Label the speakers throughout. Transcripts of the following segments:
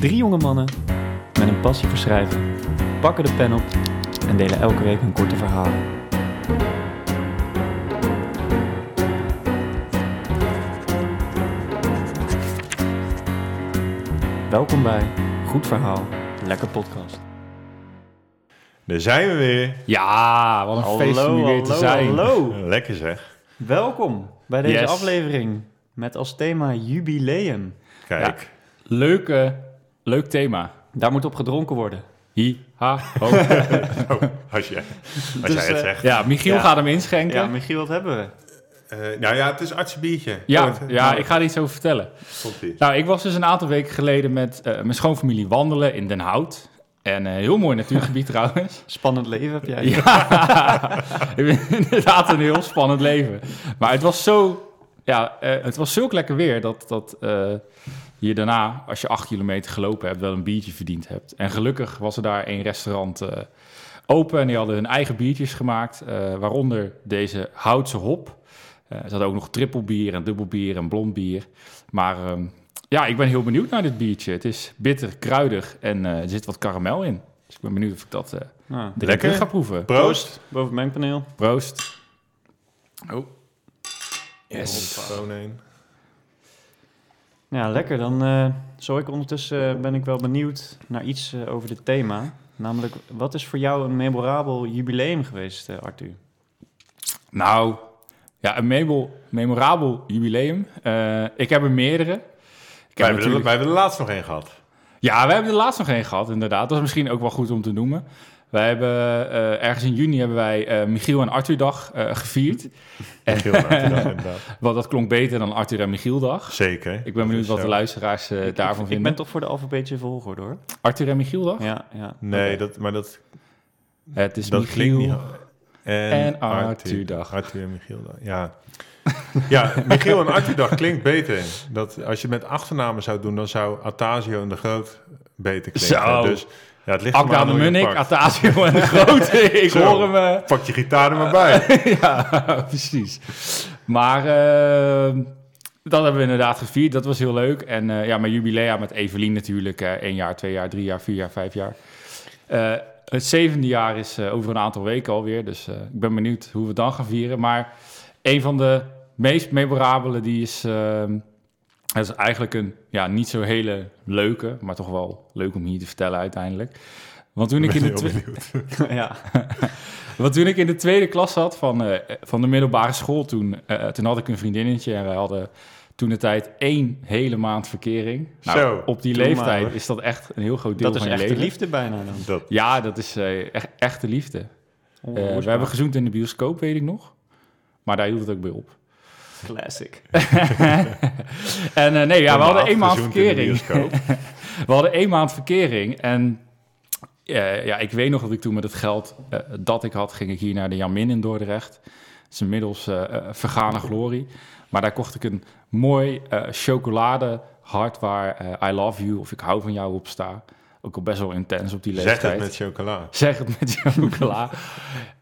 Speaker 1: Drie jonge mannen met een passie voor schrijven pakken de pen op en delen elke week een korte verhaal. Welkom bij Goed Verhaal, Lekker Podcast.
Speaker 2: Daar zijn we weer.
Speaker 3: Ja, wat een feest om hier weer te
Speaker 1: hallo,
Speaker 3: zijn.
Speaker 1: hallo.
Speaker 2: Lekker zeg.
Speaker 1: Welkom bij deze
Speaker 3: Yes.
Speaker 1: aflevering met als thema jubileum.
Speaker 2: Kijk.
Speaker 3: Leuke, leuk thema.
Speaker 1: Daar moet op gedronken worden.
Speaker 3: Hi, ha, ho.
Speaker 2: Oh, als je, als
Speaker 1: Dus,
Speaker 2: jij het
Speaker 1: eh,
Speaker 2: zegt.
Speaker 3: ja, Michiel
Speaker 1: Ja.
Speaker 3: gaat hem inschenken.
Speaker 1: Ja,
Speaker 3: Ja,
Speaker 1: Michiel, wat hebben we?
Speaker 2: Eh, nou ja, het is artsen biertje.
Speaker 3: ja,
Speaker 2: Oh, het-
Speaker 3: ik ga er iets over vertellen. Nou, ik was dus een aantal weken geleden met eh, mijn schoonfamilie wandelen in Den Hout. En heel mooi natuurgebied trouwens.
Speaker 1: Spannend leven heb jij.
Speaker 3: Ja, inderdaad een heel spannend leven. Maar het was zo, ja, eh, het was zulk lekker weer dat, dat eh, je daarna, als je acht kilometer gelopen hebt, wel een biertje verdiend hebt. En gelukkig was er daar een restaurant eh, open en die hadden hun eigen biertjes gemaakt, eh, waaronder deze Houtse hop. Eh, ze hadden ook nog trippelbier en dubbelbier en blond bier. Maar ehm, ja, ik ben heel benieuwd naar dit biertje. Het is bitter, kruidig en eh, er zit wat karamel in. Dus ik ben benieuwd of ik dat
Speaker 2: Lekker.
Speaker 3: ga proeven.
Speaker 2: Proost.
Speaker 1: boven het mengpaneel.
Speaker 3: Proost. Oh. Yes.
Speaker 2: Één.
Speaker 1: Ja, lekker. Dan eh zo ik ondertussen eh, ben ik wel benieuwd naar iets eh, over dit thema. Namelijk, wat is voor jou een memorabel jubileum geweest, eh, Arthur?
Speaker 3: Nou, ja, een memorabel, memorabel jubileum. Eh, ik heb er meerdere. Ik
Speaker 2: Wij
Speaker 3: heb
Speaker 2: hebben, er,
Speaker 3: natuurlijk...
Speaker 2: wij hebben er laatst nog één gehad.
Speaker 3: Ja, we hebben er laatst nog één gehad, inderdaad. Dat is misschien ook wel goed om te noemen. Wij hebben eh, ergens in juni hebben wij eh, Michiel en Arthur dag eh, gevierd.
Speaker 2: Heel hartelijk inderdaad.
Speaker 3: Want dat klonk beter dan Arthur en Michiel dag.
Speaker 2: Zeker.
Speaker 3: Ik ben benieuwd wat de luisteraars eh, daarvan
Speaker 1: ik
Speaker 3: vinden.
Speaker 1: ben toch voor de alfabetische volgorde, hoor.
Speaker 3: Arthur en Michiel dag?
Speaker 1: Ja, ja.
Speaker 2: Nee, dat, maar dat,
Speaker 3: Het is
Speaker 2: dat
Speaker 3: Michiel.
Speaker 2: niet... En,
Speaker 3: en Arthur-dag.
Speaker 2: Arthur en Michiel dag, ja. ja, Michiel en Arthur dag klinkt beter. Dat, als je met achternamen zou doen, dan zou Atasio en de Groot beter klinken.
Speaker 3: Zo.
Speaker 2: Dus ja, het ligt
Speaker 3: Akda
Speaker 2: eraan
Speaker 3: de Munnik. Atasio en de Grote. Ik
Speaker 2: Zo.
Speaker 3: hoor hem... eh,
Speaker 2: Pak je gitaar er maar bij.
Speaker 3: ja, precies. Maar eh, dat hebben we inderdaad gevierd. Dat was heel leuk. En eh, ja, mijn jubilea met Evelien natuurlijk. één jaar, twee jaar, drie jaar, vier jaar, vijf jaar. Het zevende jaar is over een aantal weken alweer. Dus ik ben benieuwd hoe we het dan gaan vieren. Maar een van de meest memorabele, die is... eh, dat is eigenlijk een ja, niet zo hele leuke, maar toch wel leuk om hier te vertellen uiteindelijk. Want toen ik in de
Speaker 2: ben heel
Speaker 3: twe-
Speaker 2: benieuwd.
Speaker 1: ja.
Speaker 3: want toen ik in de tweede klas zat van, eh, van de middelbare school, toen, eh, toen had ik een vriendinnetje en wij hadden toen de tijd één hele maand verkering. Nou,
Speaker 2: Zo,
Speaker 3: op die
Speaker 1: maar,
Speaker 3: leeftijd is dat echt een heel groot deel
Speaker 1: Dat is
Speaker 3: van je
Speaker 1: echt de
Speaker 3: leven.
Speaker 1: liefde bijna dan.
Speaker 2: Dat,
Speaker 3: Ja, dat is eh, echt echte liefde. Eh,
Speaker 1: Onverwoestbaar.
Speaker 3: we hebben gezoend in de bioscoop, weet ik nog. Maar daar hield het ook bij op.
Speaker 1: Classic.
Speaker 3: en eh, nee, ja, we hadden één maand verkering. We hadden één maand verkering en eh, ja, ik weet nog dat ik toen met het geld eh, dat ik had, ging ik hier naar de Jamin in Dordrecht. Dat is inmiddels vergane glorie. Maar daar kocht ik een mooi eh chocoladehart waar eh, I love you of ik hou van jou op sta. Ook al best wel intens op die
Speaker 2: Zeg
Speaker 3: leeftijd.
Speaker 2: het met chocola.
Speaker 3: Zeg het met chocola.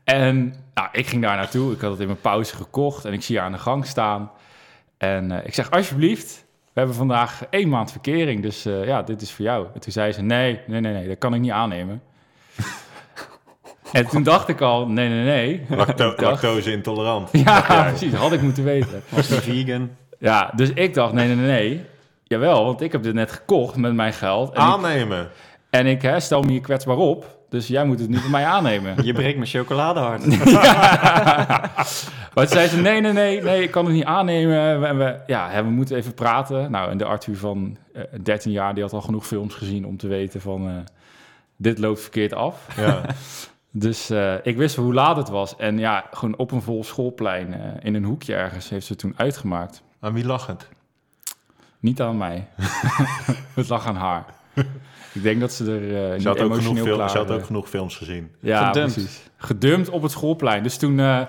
Speaker 3: En nou, ik ging daar naartoe. Ik had het in mijn pauze gekocht en ik zie haar aan de gang staan. En eh, ik zeg, alsjeblieft, we hebben vandaag één maand verkering, dus eh, ja, dit is voor jou. En toen zei ze, nee, nee, nee, nee, dat kan ik niet aannemen. en toen dacht ik al, nee, nee, nee.
Speaker 2: Lacto lactose intolerant.
Speaker 3: Ja, precies, had ik moeten weten.
Speaker 1: Was die vegan?
Speaker 3: Ja, dus ik dacht, nee, nee, nee, nee. Jawel, want ik heb dit net gekocht met mijn geld. En ik,
Speaker 2: Aannemen.
Speaker 3: En ik hè, stel me hier kwetsbaar op, dus jij moet het nu van mij aannemen.
Speaker 1: Je breekt mijn chocoladehart.
Speaker 3: Maar toen zei ze, nee, nee, nee, nee, ik kan het niet aannemen. We, we, ja, hè, we moeten even praten. Nou, en de Arthur van eh 13 jaar, die had al genoeg films gezien om te weten van... eh, dit loopt verkeerd af.
Speaker 2: Ja.
Speaker 3: Dus eh, ik wist hoe laat het was. En ja, gewoon op een vol schoolplein, in een hoekje ergens, heeft ze toen uitgemaakt.
Speaker 2: Aan wie lag het?
Speaker 3: Niet aan mij. het lag aan haar. Ik denk dat ze er eh niet
Speaker 2: Ze had, ook genoeg,
Speaker 3: emotioneel
Speaker 2: film,
Speaker 3: klaar...
Speaker 2: ze had ook genoeg films gezien.
Speaker 3: Ja,
Speaker 1: Gedumpt.
Speaker 3: precies. Gedumpt op het schoolplein. Dus toen, eh,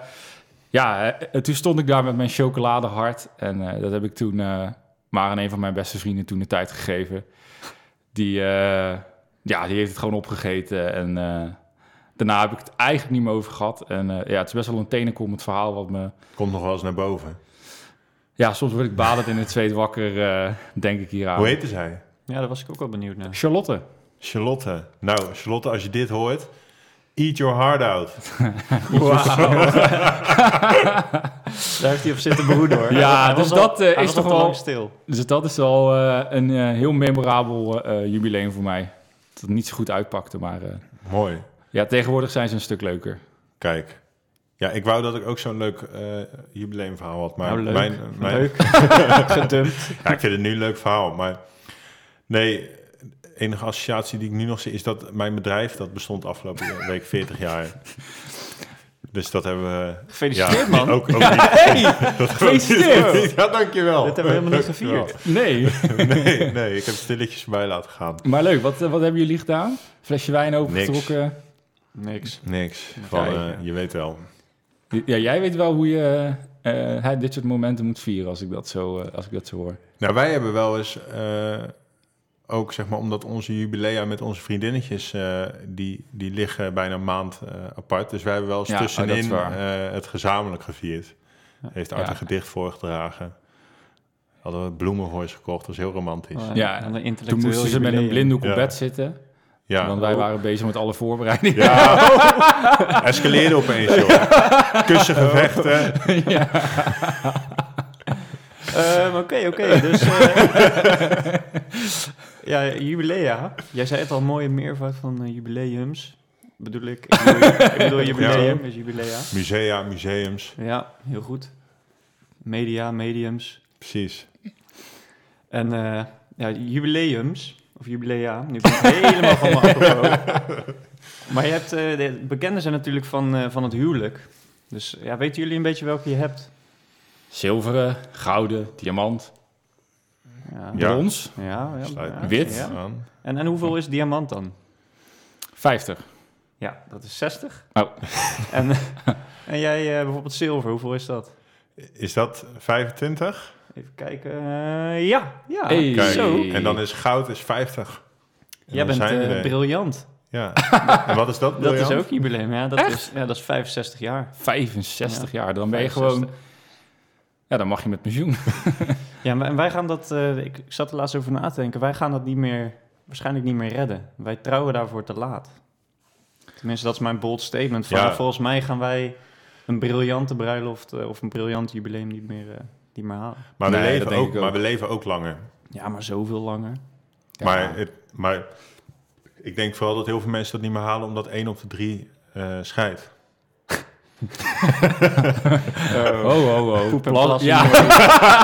Speaker 3: ja, eh, toen stond ik daar met mijn chocoladehart. En eh, dat heb ik toen eh, maar aan een van mijn beste vrienden toen de tijd gegeven. Die, eh, ja, die heeft het gewoon opgegeten. En eh, daarna heb ik het eigenlijk niet meer over gehad. En eh, ja, het is best wel een tenenkomend verhaal wat me...
Speaker 2: Komt nog wel eens naar boven.
Speaker 3: Ja, soms word ik badend in het zweet wakker, eh, denk ik hier aan.
Speaker 2: Hoe heette zij?
Speaker 1: Ja, daar was ik ook wel benieuwd naar.
Speaker 3: Charlotte.
Speaker 2: Charlotte. Nou, Charlotte, als je dit hoort, eat your heart out.
Speaker 1: Daar heeft hij op zitten behoeden hoor.
Speaker 3: Ja, dus
Speaker 1: al-
Speaker 3: dat, eh, is toch wel-
Speaker 1: lang stil.
Speaker 3: Dus dat is al eh, een eh, heel memorabel eh, jubileum voor mij. Dat het niet zo goed uitpakte, maar eh,
Speaker 2: Mooi.
Speaker 3: ja, tegenwoordig zijn ze een stuk leuker.
Speaker 2: Kijk. Ja, ik wou dat ik ook zo'n leuk eh, jubileumverhaal had. Maar
Speaker 1: Nou, leuk.
Speaker 2: Mijn, mijn,
Speaker 1: Leuk. Gedumpt.
Speaker 2: Ja, ik vind het nu een leuk verhaal. Maar nee, de enige associatie die ik nu nog zie is dat mijn bedrijf, dat bestond afgelopen week 40 jaar. Dus dat hebben we...
Speaker 1: Gefeliciteerd
Speaker 2: ja,
Speaker 1: man.
Speaker 2: Ook, ook
Speaker 3: Hey,
Speaker 2: niet.
Speaker 3: gefeliciteerd!
Speaker 2: Ja, dankjewel.
Speaker 1: Dit hebben we helemaal niet gevierd.
Speaker 3: Nee,
Speaker 2: Nee, nee, ik heb stilletjes bij laten gaan.
Speaker 3: maar leuk. Wat, wat hebben jullie gedaan? Flesje wijn opengetrokken?
Speaker 1: Niks.
Speaker 2: Niks. Van, eh,
Speaker 1: ja.
Speaker 2: je weet wel.
Speaker 3: Ja, jij weet wel hoe je eh, dit soort momenten moet vieren als ik dat zo, eh, als ik dat zo hoor.
Speaker 2: Nou, wij hebben wel eens eh, ook, zeg maar, omdat onze jubilea met onze vriendinnetjes, eh, die, die liggen bijna een maand eh, apart. Dus wij hebben wel eens
Speaker 3: Ja, oh,
Speaker 2: tussenin eh, het gezamenlijk gevierd. Heeft Art
Speaker 3: Ja.
Speaker 2: een gedicht voorgedragen. Hadden we bloemen voor ze gekocht, dat was heel romantisch.
Speaker 1: Oh,
Speaker 3: Ja,
Speaker 1: en een
Speaker 3: Toen moesten ze met een blinddoek op
Speaker 2: Ja.
Speaker 3: bed zitten.
Speaker 2: Ja,
Speaker 3: Want wij waren bezig met alle voorbereidingen.
Speaker 2: ja. escaleerde opeens, joh. Kussengevechten.
Speaker 1: Ehm, Oké, oké. Dus... eh, ja, jubilea. Jij zei het al, mooie meervoud van eh, jubileums. Bedoel ik. Ik bedoel, ik bedoel jubileum is jubilea.
Speaker 2: Musea, museums,
Speaker 1: Ja, heel goed. Media, mediums.
Speaker 2: precies.
Speaker 1: En eh, ja, jubileums, of jubilea, nu ben ik helemaal van me afgekomen. Maar je hebt, eh, de bekenden zijn natuurlijk van, eh, van het huwelijk. Dus ja, weten jullie een beetje welke je hebt?
Speaker 3: Zilveren, gouden, diamant,
Speaker 1: Ja,
Speaker 3: brons,
Speaker 1: ja, ja,
Speaker 3: Wit.
Speaker 1: En, en hoeveel is diamant dan?
Speaker 3: 50.
Speaker 1: Ja, dat is 60.
Speaker 3: Oh.
Speaker 1: En, en jij eh, bijvoorbeeld zilver, hoeveel is dat?
Speaker 2: Is dat 25?
Speaker 1: Even kijken. eh, ja, ja.
Speaker 3: Hey.
Speaker 2: Kijk,
Speaker 1: Zo.
Speaker 2: en dan is goud is 50. En
Speaker 1: Jij bent eh,
Speaker 2: er.
Speaker 1: briljant.
Speaker 2: Ja. en wat is dat?
Speaker 1: Dat is
Speaker 2: briljant?
Speaker 1: ook jubileum, ja. Dat, is, ja, dat is 65 jaar.
Speaker 3: 65
Speaker 1: Ja.
Speaker 3: jaar. Dan ben je
Speaker 1: 65.
Speaker 3: gewoon... Ja, dan mag je met pensioen.
Speaker 1: Ja, en wij- gaan dat, eh, ik, zat er laatst over na te denken, wij gaan dat niet meer, waarschijnlijk niet meer redden. Wij trouwen daarvoor te laat. Tenminste, dat is mijn bold statement. Van,
Speaker 2: Ja.
Speaker 1: Volgens mij gaan wij een briljante bruiloft eh, of een briljant jubileum niet meer, eh, niet meer halen.
Speaker 2: Maar, we
Speaker 3: Nee,
Speaker 2: leven ook, maar we leven ook langer.
Speaker 1: Ja, maar zoveel langer.
Speaker 3: Ja.
Speaker 2: Maar, het, maar ik denk vooral dat heel veel mensen dat niet meer halen... omdat één op de drie eh scheidt.
Speaker 3: Oh, oh, oh.
Speaker 1: Poep en
Speaker 3: Pla-
Speaker 1: plas.
Speaker 3: Ja.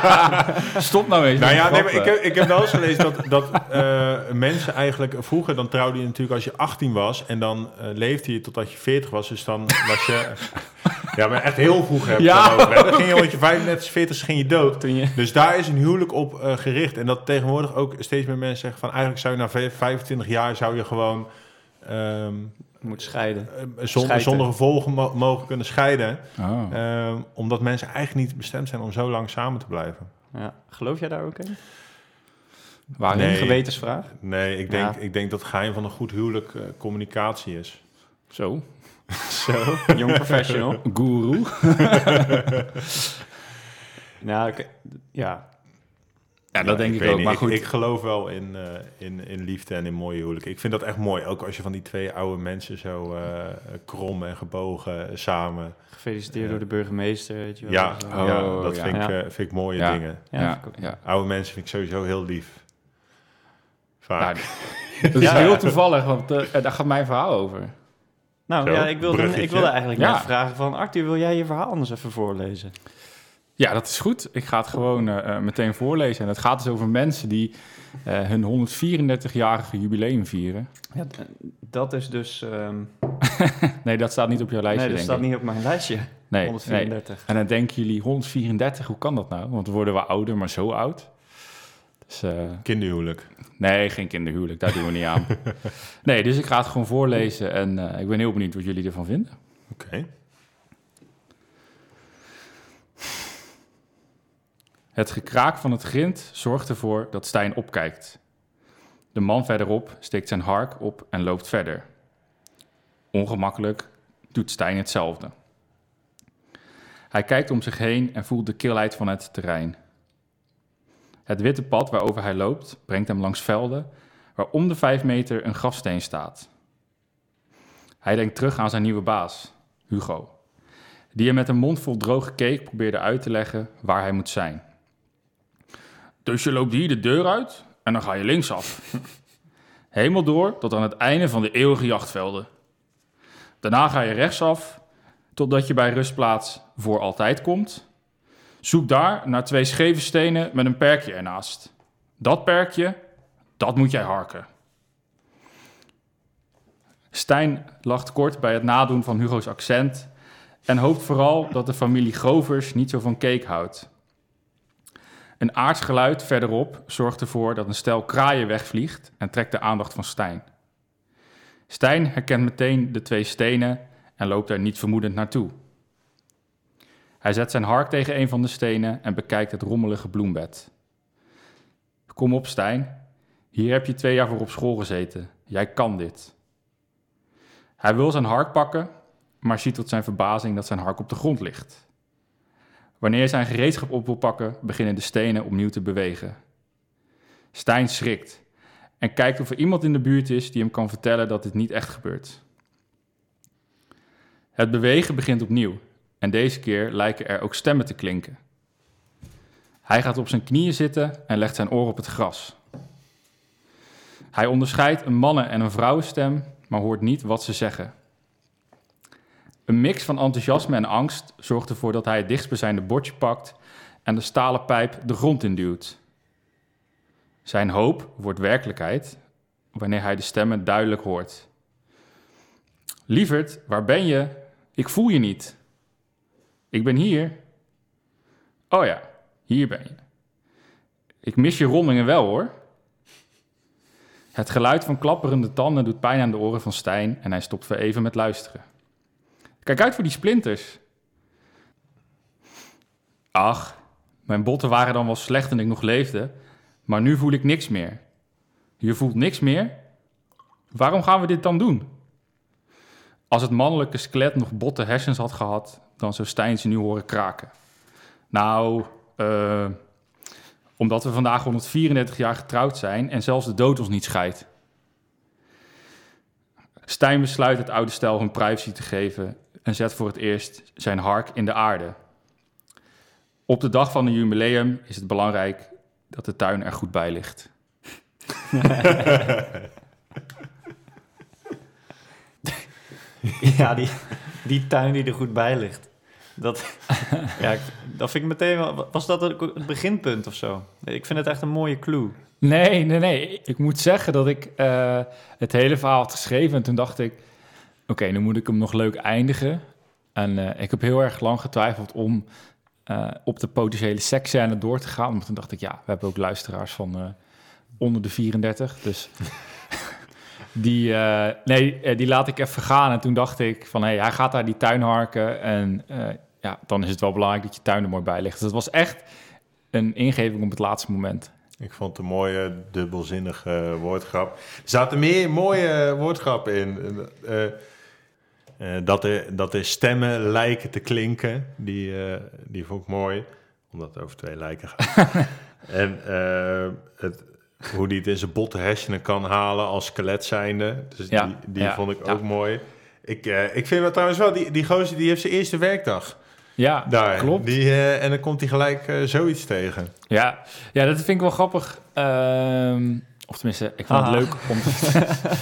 Speaker 3: Stop nou eens.
Speaker 2: Nou ja, nee, maar ik, heb, ik heb wel eens gelezen dat, dat eh, mensen eigenlijk... Vroeger dan trouwde je natuurlijk als je 18 was... en dan eh, leefde je totdat je 40 was. Dus dan was je... ja, maar echt heel vroeg heb je
Speaker 3: Ja.
Speaker 2: dan over, hè. Dan ging je rond je 35, 40 ging je dood.
Speaker 1: Toen je,
Speaker 2: Dus daar is een huwelijk op eh, gericht. En dat tegenwoordig ook steeds meer mensen zeggen van... eigenlijk zou je na vijf- 25 jaar zou je gewoon... ehm,
Speaker 1: moet scheiden.
Speaker 2: eh, zonder,
Speaker 1: Scheiden.
Speaker 2: zonder gevolgen mo- mogen kunnen scheiden.
Speaker 3: Oh.
Speaker 2: Ehm, omdat mensen eigenlijk niet bestemd zijn om zo lang samen te blijven.
Speaker 1: Ja. Geloof jij daar ook in?
Speaker 3: Waarin?
Speaker 2: Nee.
Speaker 1: Een gewetensvraag?
Speaker 2: Nee, ik denk,
Speaker 1: Ja.
Speaker 2: ik denk dat het geheim van een goed huwelijk eh, communicatie is.
Speaker 3: Zo.
Speaker 1: Zo, young professional.
Speaker 3: Guru.
Speaker 1: nou, ja.
Speaker 3: Ja, dat denk ik, ook.
Speaker 2: niet.
Speaker 3: Maar
Speaker 2: Ik-
Speaker 3: goed.
Speaker 2: Ik, geloof wel in, eh, in, in liefde en in mooie huwelijken. Ik vind dat echt mooi. Ook als je van die twee oude mensen zo eh, krom en gebogen eh, samen...
Speaker 1: Gefeliciteerd door de burgemeester, weet je wel.
Speaker 2: Ja.
Speaker 3: Oh,
Speaker 2: ja dat
Speaker 3: ja.
Speaker 2: Vind, ik,
Speaker 1: Ja.
Speaker 2: vind ik mooie
Speaker 3: Ja.
Speaker 2: dingen.
Speaker 1: Ja.
Speaker 2: Oude mensen vind ik sowieso heel lief. Vaak.
Speaker 3: Nou, dat is
Speaker 1: Ja.
Speaker 3: heel toevallig, want daar gaat mijn verhaal over.
Speaker 1: Nou
Speaker 2: Zo,
Speaker 1: ja, ik wilde,
Speaker 2: bruggetje.
Speaker 1: ik wilde eigenlijk
Speaker 3: Ja.
Speaker 1: net vragen van... Arthur, wil jij je verhaal anders even voorlezen?
Speaker 3: Ja, dat is goed. Ik ga het gewoon eh, eh, meteen voorlezen. En het gaat dus over mensen die eh, hun 134-jarige jubileum vieren.
Speaker 1: Ja, dat is dus... ehm,
Speaker 3: Nee, dat staat niet op jouw lijstje,
Speaker 1: nee, dat
Speaker 3: denk
Speaker 1: staat
Speaker 3: ik.
Speaker 1: niet op mijn lijstje.
Speaker 3: Nee, nee.
Speaker 1: 134.
Speaker 3: En dan denken jullie, 134, hoe kan dat nou? Want we worden wel ouder, maar zo oud. Dus, eh,
Speaker 2: Kinderhuwelijk.
Speaker 3: nee, geen kinderhuwelijk, daar doen we niet aan. Nee, dus ik ga het gewoon voorlezen en eh, ik ben heel benieuwd wat jullie ervan vinden.
Speaker 2: Oké.
Speaker 3: Het gekraak van het grind zorgt ervoor dat Stijn opkijkt. De man verderop steekt zijn hark op en loopt verder. Ongemakkelijk doet Stijn hetzelfde. Hij kijkt om zich heen en voelt de kilheid van het terrein. Het witte pad waarover hij loopt brengt hem langs velden waar om de vijf meter een grafsteen staat. Hij denkt terug aan zijn nieuwe baas, Hugo, die hem met een mond vol droge cake probeerde uit te leggen waar hij moet zijn. Dus je loopt hier de deur uit en dan ga je linksaf. Helemaal door tot aan het einde van de eeuwige jachtvelden. Daarna ga je rechtsaf totdat je bij rustplaats voor altijd komt. Zoek daar naar twee scheve stenen met een perkje ernaast. Dat perkje, dat moet jij harken. Stijn lacht kort bij het nadoen van Hugo's accent en hoopt vooral dat de familie Grovers niet zo van cake houdt. Een aards geluid verderop zorgt ervoor dat een stel kraaien wegvliegt en trekt de aandacht van Stijn. Stijn herkent meteen de twee stenen en loopt er niet vermoedend naartoe. Hij zet zijn hark tegen een van de stenen en bekijkt het rommelige bloembed. Kom op, Stijn. Hier heb je twee jaar voor op school gezeten. Jij kan dit. Hij wil zijn hark pakken, maar ziet tot zijn verbazing dat zijn hark op de grond ligt. Wanneer zijn gereedschap op wil pakken, beginnen de stenen opnieuw te bewegen. Stijn schrikt en kijkt of er iemand in de buurt is die hem kan vertellen dat dit niet echt gebeurt. Het bewegen begint opnieuw en deze keer lijken er ook stemmen te klinken. Hij gaat op zijn knieën zitten en legt zijn oor op het gras. Hij onderscheidt een mannen- en een vrouwenstem, maar hoort niet wat ze zeggen. Een mix van enthousiasme en angst zorgt ervoor dat hij het dichtstbijzijnde bordje pakt en de stalen pijp de grond induwt. Zijn hoop wordt werkelijkheid wanneer hij de stemmen duidelijk hoort. Lieverd, waar ben je? Ik voel je niet. Ik ben hier. Oh ja, hier ben je. Ik mis je rondingen wel hoor. Het geluid van klapperende tanden doet pijn aan de oren van Stijn en hij stopt weer even met luisteren. Kijk uit voor die splinters. Ach, mijn botten waren dan wel slecht en ik nog leefde, maar nu voel ik niks meer. Je voelt niks meer? Waarom gaan we dit dan doen? Als het mannelijke skelet nog botte hersens had gehad, dan zou Stijn ze nu horen kraken. Nou, eh, omdat we vandaag 134 jaar getrouwd zijn en zelfs de dood ons niet scheidt. Stijn besluit het oude stel hun privacy te geven en zet voor het eerst zijn hark in de aarde. Op de dag van een jubileum is het belangrijk dat de tuin er goed bij ligt.
Speaker 1: Ja, die, die tuin die er goed bij ligt. Dat, ja, ik- dat vind ik meteen wel... Was dat het beginpunt of zo? Ik vind het echt een mooie clue.
Speaker 3: Nee, nee, nee. Ik moet zeggen dat ik eh, het hele verhaal had geschreven en toen dacht ik... Oké, nu moet ik hem nog leuk eindigen. En eh, ik heb heel erg lang getwijfeld om eh, op de potentiële seksscène door te gaan. Maar toen dacht ik, ja, we hebben ook luisteraars van eh, onder de 34. Dus die, nee, die laat ik even gaan. En toen dacht ik van, hé, hij gaat daar die tuin harken. En ja, dan is het wel belangrijk dat je tuin er mooi bij ligt. Dus het was echt een ingeving op het laatste moment.
Speaker 2: Ik vond het een mooie, dubbelzinnige woordgrap. Er zaten meer mooie woordgrappen in. Eh, dat, er, dat er stemmen lijken te klinken, die, eh, die vond ik mooi. Omdat het over twee lijken gaat. en eh, het, hoe die het in zijn botte hersenen kan halen als skelet zijnde. Dus
Speaker 3: Ja,
Speaker 2: die, die
Speaker 3: ja,
Speaker 2: vond ik
Speaker 3: ja.
Speaker 2: ook mooi. Ik, ik vind wel trouwens wel, die, die gozer die heeft zijn eerste werkdag
Speaker 3: Ja,
Speaker 2: daar.
Speaker 3: klopt.
Speaker 2: Die, en dan komt hij gelijk zoiets tegen.
Speaker 3: Ja, ja, dat vind ik wel grappig. Ehm, of tenminste, ik vind
Speaker 1: Haha.
Speaker 3: het leuk om te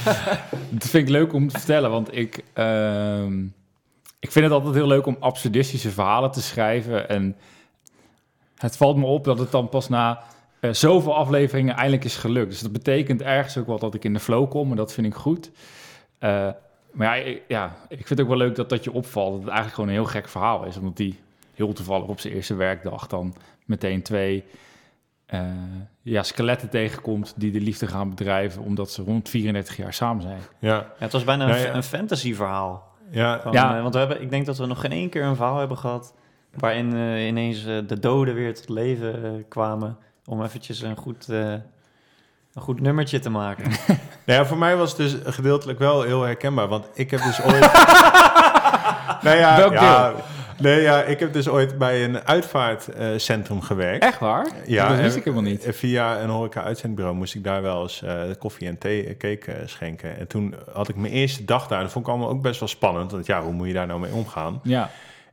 Speaker 3: Dat vind ik leuk om te vertellen, want ik, ehm, ik vind het altijd heel leuk om absurdistische verhalen te schrijven. En het valt me op dat het dan pas na eh, zoveel afleveringen eindelijk is gelukt. Dus dat betekent ergens ook wel dat ik in de flow kom en dat vind ik goed. Eh, maar ja ik, ja, ik vind het ook wel leuk dat dat je opvalt. Dat het eigenlijk gewoon een heel gek verhaal is. Omdat die heel toevallig op zijn eerste werkdag dan meteen twee eh, ja, skeletten tegenkomt die de liefde gaan bedrijven omdat ze rond 34 jaar samen zijn.
Speaker 2: Ja,
Speaker 1: Ja, het was bijna een,
Speaker 2: Nou ja.
Speaker 1: een fantasy verhaal.
Speaker 2: ja.
Speaker 1: Van,
Speaker 3: Ja.
Speaker 1: eh, want we hebben, ik denk dat we nog geen één keer een verhaal hebben gehad... waarin eh, ineens de doden weer tot leven kwamen... om eventjes een goed, eh, een goed nummertje te maken.
Speaker 2: Nou ja, voor mij was het dus gedeeltelijk wel heel herkenbaar, want ik heb dus ooit... nou ja,
Speaker 3: Welk
Speaker 2: ja, Nee, ja, ik heb dus ooit bij een uitvaartcentrum gewerkt.
Speaker 3: Echt waar?
Speaker 2: Ja,
Speaker 3: dat wist ik helemaal niet.
Speaker 2: Via een horeca-uitzendbureau moest ik daar wel eens eh, koffie en thee, eh, cake eh, schenken. En toen had ik mijn eerste dag daar. Dat vond ik allemaal ook best wel spannend. Want ja, hoe moet je daar nou mee omgaan?
Speaker 3: Ja,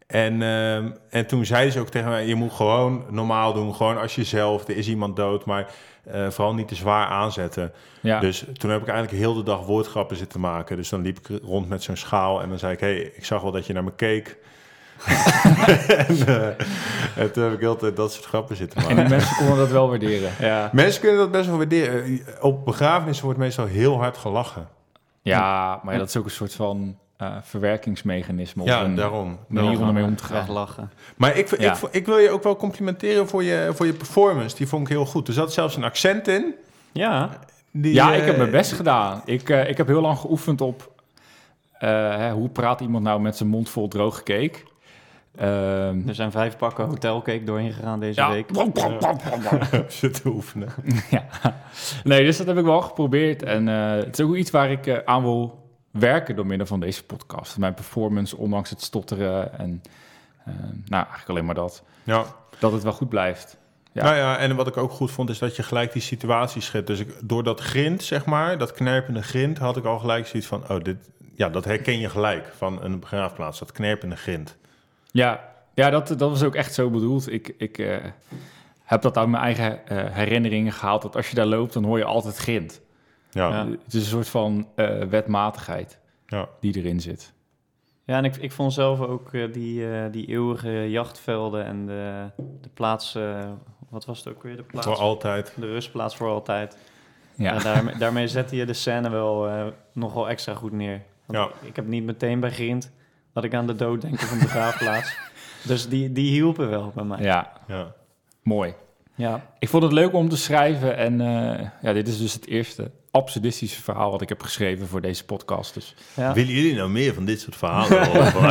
Speaker 2: En, ehm, en toen zeiden ze ook tegen mij, je moet gewoon normaal doen. Gewoon als jezelf, er is iemand dood, maar vooral niet te zwaar aanzetten.
Speaker 3: ja.
Speaker 2: Dus toen heb ik eigenlijk heel de dag woordgrappen zitten maken. Dus dan liep ik rond met zo'n schaal en dan zei ik, hey, ik zag wel dat je naar me keek. en, eh, en toen heb ik heel de tijd dat soort grappen zitten maken.
Speaker 3: En die mensen konden dat wel waarderen.
Speaker 1: Ja.
Speaker 2: Mensen kunnen dat best wel waarderen. Op begrafenissen wordt meestal heel hard gelachen.
Speaker 3: Ja, maar ja, dat is ook een soort van eh, verwerkingsmechanisme. of
Speaker 2: Ja,
Speaker 3: een
Speaker 2: daarom.
Speaker 3: manier om ermee om te gaan.
Speaker 1: lachen.
Speaker 2: Maar ik,
Speaker 3: Ja.
Speaker 2: ik, ik wil je ook wel complimenteren voor je, voor je performance. Die vond ik heel goed. Er zat zelfs een accent in.
Speaker 1: Ja,
Speaker 2: Die,
Speaker 3: Ja,
Speaker 2: eh,
Speaker 3: ik heb mijn best gedaan. Ik, eh, ik heb heel lang geoefend op eh, hè, hoe praat iemand nou met zijn mond vol droge cake. Ehm,
Speaker 1: er zijn vijf pakken hotelcake doorheen gegaan deze
Speaker 3: ja.
Speaker 1: week.
Speaker 2: zitten oefenen.
Speaker 3: ja. Nee, dus dat heb ik wel geprobeerd. En eh, het is ook iets waar ik eh, aan wil werken door middel van deze podcast. Mijn performance, ondanks het stotteren en eh, nou, eigenlijk alleen maar dat.
Speaker 2: Ja.
Speaker 3: Dat het wel goed blijft. Ja.
Speaker 2: Nou ja, en wat ik ook goed vond, is dat je gelijk die situatie schet. Dus ik, door dat grind, zeg maar, dat knerpende grind, had ik al gelijk zoiets van, oh, dit, ja, dat herken je gelijk van een begraafplaats, dat knerpende grind.
Speaker 3: Ja, ja dat, dat was ook echt zo bedoeld. Ik, ik eh, heb dat uit mijn eigen eh, herinneringen gehaald. Dat als je daar loopt, dan hoor je altijd grind.
Speaker 2: Ja,
Speaker 1: Ja.
Speaker 2: ja.
Speaker 3: Het is een soort van eh, wetmatigheid
Speaker 2: ja.
Speaker 3: die erin zit.
Speaker 1: Ja, en ik, ik vond zelf ook eh, die, eh, die eeuwige jachtvelden en de, de plaats... eh, wat was het ook weer? De plaats?
Speaker 2: Voor altijd.
Speaker 1: De rustplaats voor altijd.
Speaker 3: Ja,
Speaker 1: Ja. daarmee, daarmee zette je de scène wel eh, nogal extra goed neer. Want
Speaker 2: Ja.
Speaker 1: Ik heb niet meteen bij Grind dat ik aan de dood denk of een begraafplaats. dus die, die hielpen wel bij mij.
Speaker 3: ja,
Speaker 2: Ja.
Speaker 3: mooi.
Speaker 1: Ja.
Speaker 3: Ik vond het leuk om te schrijven. En eh, ja, dit is dus het eerste absurdistische verhaal wat ik heb geschreven voor deze podcast. Dus
Speaker 1: Ja.
Speaker 2: Willen jullie nou meer van dit soort verhalen van?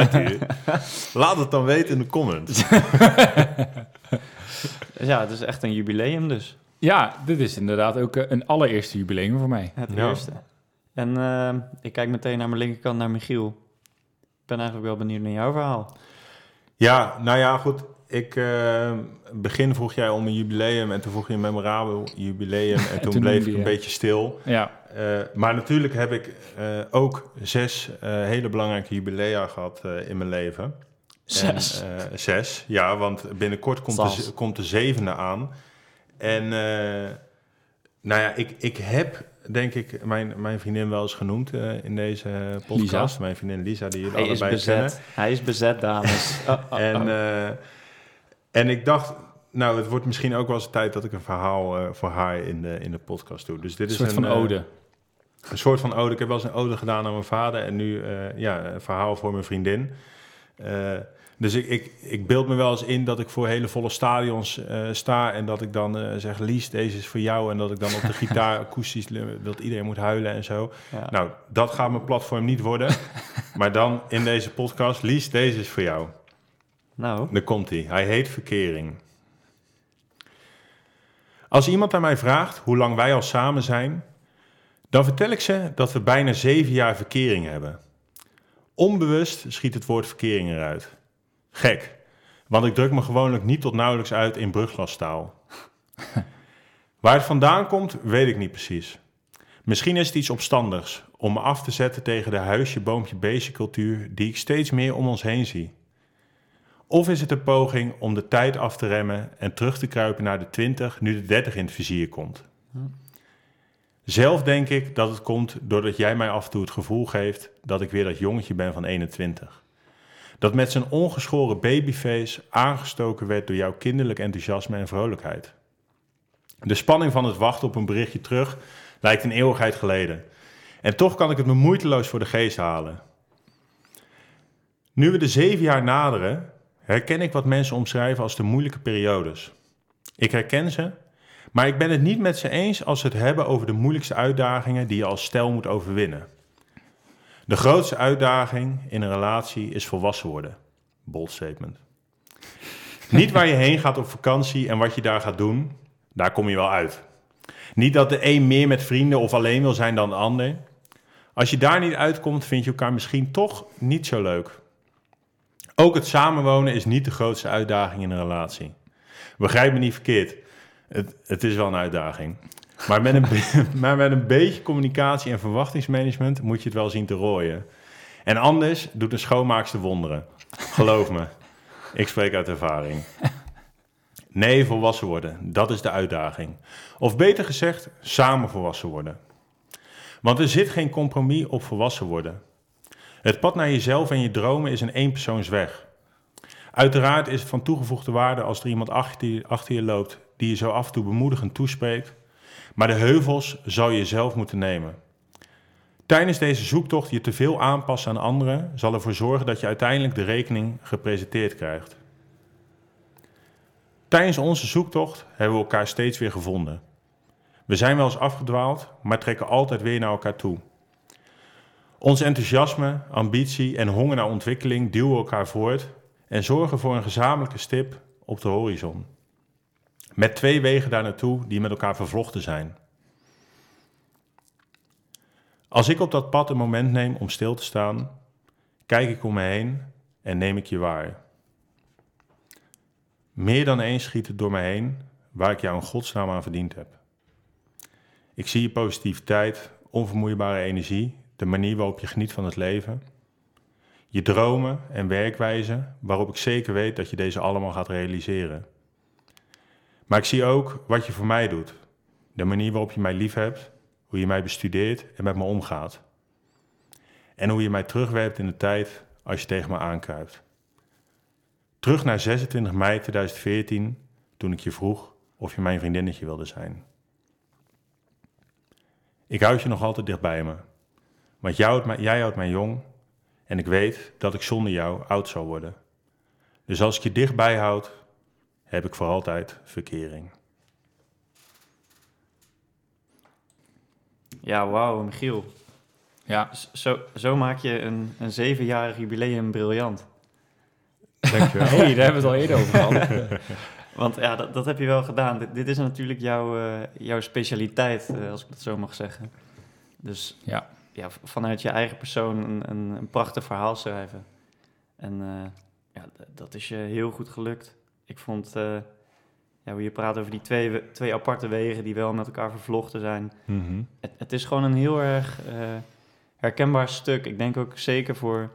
Speaker 2: Laat het dan weten in de comments.
Speaker 1: ja, het is echt een jubileum dus.
Speaker 3: ja, dit is inderdaad ook eh, een allereerste jubileum voor mij.
Speaker 1: Het
Speaker 2: Ja.
Speaker 1: eerste. En eh, ik kijk meteen naar mijn linkerkant, naar Michiel. Ik ben eigenlijk wel benieuwd naar jouw verhaal.
Speaker 2: Ja, nou ja, goed. Ik eh, begin vroeg jij om een jubileum en toen vroeg je een memorabel jubileum en toen,
Speaker 3: toen
Speaker 2: bleef ik een
Speaker 3: je-
Speaker 2: beetje stil.
Speaker 3: Ja,
Speaker 2: Eh, maar natuurlijk heb ik eh, ook zes eh, hele belangrijke jubilea gehad eh, in mijn leven.
Speaker 1: Zes.
Speaker 2: En, eh, zes, ja, want binnenkort komt de, komt de zevende aan. En eh, nou ja, ik, ik heb denk ik mijn, mijn vriendin wel eens genoemd eh, in deze podcast.
Speaker 3: Lisa.
Speaker 2: Mijn vriendin Lisa, die jullie
Speaker 1: Hij is
Speaker 2: allebei kennen.
Speaker 1: bezet. Hij is bezet, dames. Oh, oh,
Speaker 2: En, eh, en ik dacht, nou, het wordt misschien ook wel eens tijd dat ik een verhaal eh, voor haar in de, in de podcast doe. Dus dit
Speaker 3: een
Speaker 2: is
Speaker 3: soort van ode.
Speaker 2: een soort van ode. Ik heb wel eens een ode gedaan aan mijn vader en nu ja, een verhaal voor mijn vriendin. Dus ik, ik, ik beeld me wel eens in dat ik voor hele volle stadions eh, sta en dat ik dan eh, zeg, Lies, deze is voor jou. En dat ik dan op de gitaar akoestisch, dat iedereen moet huilen en zo.
Speaker 1: ja.
Speaker 2: Nou, dat gaat mijn platform niet worden. maar dan in deze podcast, Lies, deze is voor jou.
Speaker 1: Nou,
Speaker 2: Daar komt hij. Hij heet verkering. Als iemand aan mij vraagt hoe lang wij al samen zijn, dan vertel ik ze dat we bijna zeven jaar verkering hebben. Onbewust schiet het woord verkering eruit. Gek, want ik druk me gewoonlijk niet tot nauwelijks uit in bruglastaal. Waar het vandaan komt, weet ik niet precies. Misschien is het iets opstandigs om me af te zetten tegen de huisje, boompje, beestje cultuur die ik steeds meer om ons heen zie. Of is het een poging om de tijd af te remmen en terug te kruipen naar de 20 nu de 30 in het vizier komt? Zelf denk ik dat het komt doordat jij mij af en toe het gevoel geeft dat ik weer dat jongetje ben van 21. Dat met zijn ongeschoren babyface aangestoken werd door jouw kinderlijk enthousiasme en vrolijkheid. De spanning van het wachten op een berichtje terug lijkt een eeuwigheid geleden. En toch kan ik het me moeiteloos voor de geest halen. Nu we de zeven jaar naderen, herken ik wat mensen omschrijven als de moeilijke periodes. Ik herken ze, maar ik ben het niet met ze eens als ze het hebben over de moeilijkste uitdagingen die je als stel moet overwinnen. De grootste uitdaging in een relatie is volwassen worden. Bold statement. Niet waar je heen gaat op vakantie en wat je daar gaat doen, daar kom je wel uit. Niet dat de een meer met vrienden of alleen wil zijn dan de ander. Als je daar niet uitkomt, vind je elkaar misschien toch niet zo leuk. Ook het samenwonen is niet de grootste uitdaging in een relatie. Begrijp me niet verkeerd. Het, het is wel een uitdaging. Maar met een, met een beetje communicatie en verwachtingsmanagement moet je het wel zien te rooien. En anders doet een schoonmaakster wonderen. Geloof me. Ik spreek uit ervaring. Nee, volwassen worden. Dat is de uitdaging. Of beter gezegd, samen volwassen worden. Want er zit geen compromis op volwassen worden. Het pad naar jezelf en je dromen is een eenpersoonsweg. Uiteraard is het van toegevoegde waarde als er iemand achter je, achter je loopt die je zo af en toe bemoedigend toespreekt. Maar de heuvels zou je zelf moeten nemen. Tijdens deze zoektocht je te veel aanpassen aan anderen zal ervoor zorgen dat je uiteindelijk de rekening gepresenteerd krijgt. Tijdens onze zoektocht hebben we elkaar steeds weer gevonden. We zijn wel eens afgedwaald, maar trekken altijd weer naar elkaar toe. Ons enthousiasme, ambitie en honger naar ontwikkeling duwen elkaar voort en zorgen voor een gezamenlijke stip op de horizon. Met twee wegen daar naartoe die met elkaar vervlochten zijn. Als ik op dat pad een moment neem om stil te staan, kijk ik om me heen en neem ik je waar. Meer dan eens schiet het door me heen waar ik jou een godsnaam aan verdiend heb. Ik zie je positiviteit, onvermoeibare energie, de manier waarop je geniet van het leven, je dromen en werkwijze waarop ik zeker weet dat je deze allemaal gaat realiseren. Maar ik zie ook wat je voor mij doet, de manier waarop je mij lief hebt, hoe je mij bestudeert en met me omgaat. En hoe je mij terugwerpt in de tijd als je tegen me aankruipt. Terug naar 26 mei 2014, toen ik je vroeg of je mijn vriendinnetje wilde zijn. Ik houd je nog altijd dicht bij me. Want mij, jij houdt mij jong en ik weet dat ik zonder jou oud zal worden. Dus als ik je dichtbij houd, heb ik voor altijd verkering.
Speaker 1: Ja, wauw, Michiel.
Speaker 3: Ja,
Speaker 1: Zo, zo maak je een, een zevenjarig jubileum briljant.
Speaker 2: Dankjewel.
Speaker 3: hey, daar hebben we het al eerder over gehad.
Speaker 1: Want ja, dat, dat heb je wel gedaan. Dit, dit is natuurlijk jouw, eh, jouw specialiteit, eh, als ik dat zo mag zeggen. Dus
Speaker 3: Ja.
Speaker 1: ja, vanuit je eigen persoon een, een, een prachtig verhaal schrijven. En eh, ja, dat is je heel goed gelukt. Ik vond eh, ja, hoe je praat over die twee, we- twee aparte wegen die wel met elkaar vervlochten zijn.
Speaker 2: Mhm.
Speaker 1: Het, het is gewoon een heel erg eh, herkenbaar stuk. Ik denk ook zeker voor,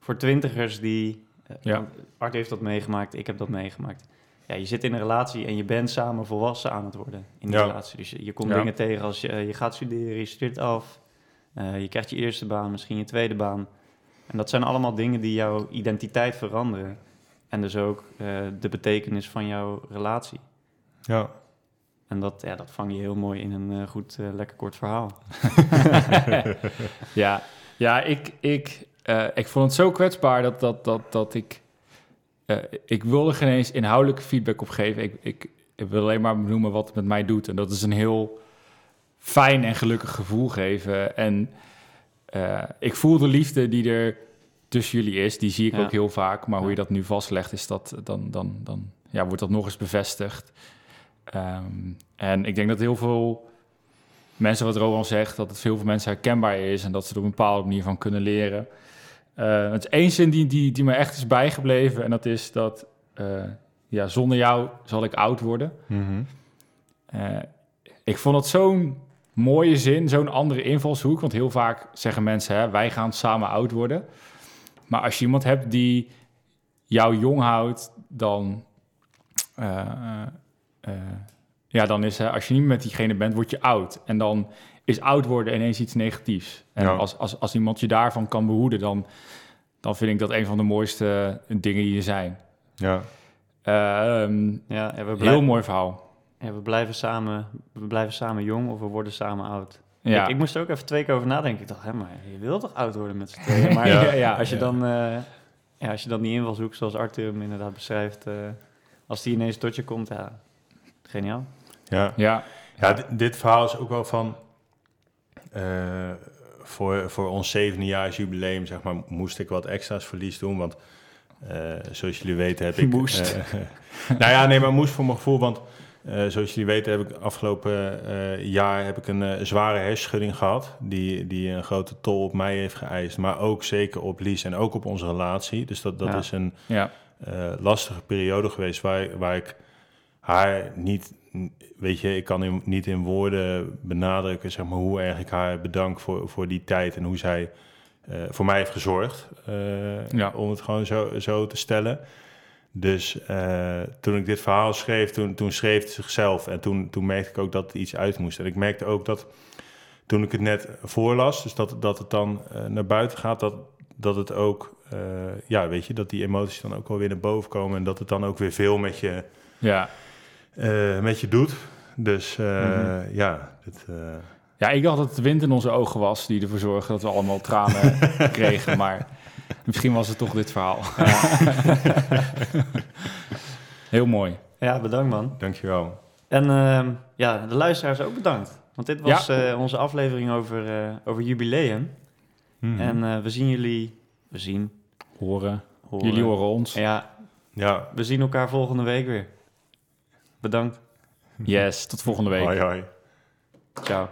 Speaker 1: voor twintigers die... eh,
Speaker 3: Ja.
Speaker 1: Art heeft dat meegemaakt, ik heb dat meegemaakt. Ja, je zit in een relatie en je bent samen volwassen aan het worden in die
Speaker 2: Ja.
Speaker 1: relatie. Dus je, je komt
Speaker 3: Ja.
Speaker 1: dingen tegen als je, je gaat studeren, je studeert af. je krijgt je eerste baan, misschien je tweede baan. En dat zijn allemaal dingen die jouw identiteit veranderen. En dus ook eh, de betekenis van jouw relatie.
Speaker 2: Ja.
Speaker 1: En dat, ja, dat vang je heel mooi in een eh, goed, eh, lekker kort verhaal.
Speaker 3: ja, ja ik, ik, eh, ik vond het zo kwetsbaar dat, dat, dat, dat ik... eh, ik wilde geen eens inhoudelijke feedback op geven. Ik, ik, ik wil alleen maar benoemen wat het met mij doet. En dat is een heel fijn en gelukkig gevoel geven. En eh, ik voel de liefde die er tussen jullie is. Die zie ik
Speaker 1: Ja.
Speaker 3: ook heel vaak. Maar hoe je dat nu vastlegt, is dat, dan, dan, dan ja, wordt dat nog eens bevestigd. Ehm, en ik denk dat heel veel mensen, wat Rowan zegt, dat het veel voor mensen herkenbaar is en dat ze er op een bepaalde manier van kunnen leren. Eh, het is één zin die, die, die me echt is bijgebleven en dat is dat eh, ja, zonder jou zal ik oud worden.
Speaker 2: Mhm.
Speaker 3: Eh, ik vond het zo'n mooie zin, zo'n andere invalshoek, want heel vaak zeggen mensen, hè, wij gaan samen oud worden. Maar als je iemand hebt die jou jong houdt, dan, eh, eh, eh, ja, dan is, als je niet met diegene bent, word je oud. En dan is oud worden ineens iets negatiefs. En
Speaker 2: Ja.
Speaker 3: als, als, als iemand je daarvan kan behoeden, dan, dan vind ik dat een van de mooiste dingen die er zijn.
Speaker 2: Ja.
Speaker 3: Ehm,
Speaker 1: Ja, ja, we,
Speaker 3: heel mooi verhaal.
Speaker 1: ja, we, blijven samen, we blijven samen jong of we worden samen oud.
Speaker 3: Ja.
Speaker 1: Ik, ik moest er ook even twee keer over nadenken. Ik dacht, hè, maar je wil toch oud worden met z'n tweeën? Maar
Speaker 3: Ja,
Speaker 1: ja,
Speaker 3: ja,
Speaker 1: als, je
Speaker 3: ja.
Speaker 1: dan, eh, ja, als je dan die invalshoek, zoals Arthur hem inderdaad beschrijft, eh, als die ineens tot je komt, ja, geniaal.
Speaker 2: Ja.
Speaker 3: Ja,
Speaker 2: Ja, di- dit verhaal is ook wel van... eh, voor, voor ons zevendejaars jubileum, zeg maar, moest ik wat extra's verlies doen. Want eh, zoals jullie weten heb ik...
Speaker 1: Moest.
Speaker 2: eh, nou ja, nee, maar moest voor mijn gevoel. Want Eh, zoals jullie weten heb ik afgelopen eh, jaar heb ik een eh, zware hersenschudding gehad. Die, die een grote tol op mij heeft geëist. Maar ook zeker op Lies en ook op onze relatie. Dus dat, dat
Speaker 1: Ja.
Speaker 2: is een
Speaker 3: Ja,
Speaker 2: lastige periode geweest waar, waar ik haar niet, weet je, ik kan in, niet in woorden benadrukken, zeg maar, hoe erg ik haar bedank voor, voor die tijd en hoe zij voor mij heeft gezorgd,
Speaker 3: Ja.
Speaker 2: om het gewoon zo, zo te stellen. Dus eh, toen ik dit verhaal schreef, toen, toen schreef het zichzelf en toen, toen merkte ik ook dat er iets uit moest. En ik merkte ook dat toen ik het net voorlas, dus dat, dat het dan eh, naar buiten gaat, dat, dat het ook, eh, ja, weet je, dat die emoties dan ook wel weer naar boven komen en dat het dan ook weer veel met je,
Speaker 3: ja.
Speaker 2: met je doet. Dus
Speaker 1: Mhm.
Speaker 2: ja,
Speaker 3: ja, ik dacht dat het de wind in onze ogen was die ervoor zorgde dat we allemaal tranen kregen. Maar misschien was het toch dit verhaal. Heel mooi.
Speaker 1: Ja, bedankt man.
Speaker 2: dankjewel.
Speaker 1: En ehm, ja, de luisteraars ook bedankt. Want dit was eh, onze aflevering over, eh, over jubileum.
Speaker 2: Mhm.
Speaker 1: En eh, we zien jullie... We zien...
Speaker 3: Horen.
Speaker 1: Horen.
Speaker 3: Jullie horen ons.
Speaker 1: Ja,
Speaker 2: ja,
Speaker 1: we zien elkaar volgende week weer. Bedankt.
Speaker 3: Yes, tot volgende week.
Speaker 2: hoi hoi.
Speaker 1: Ciao.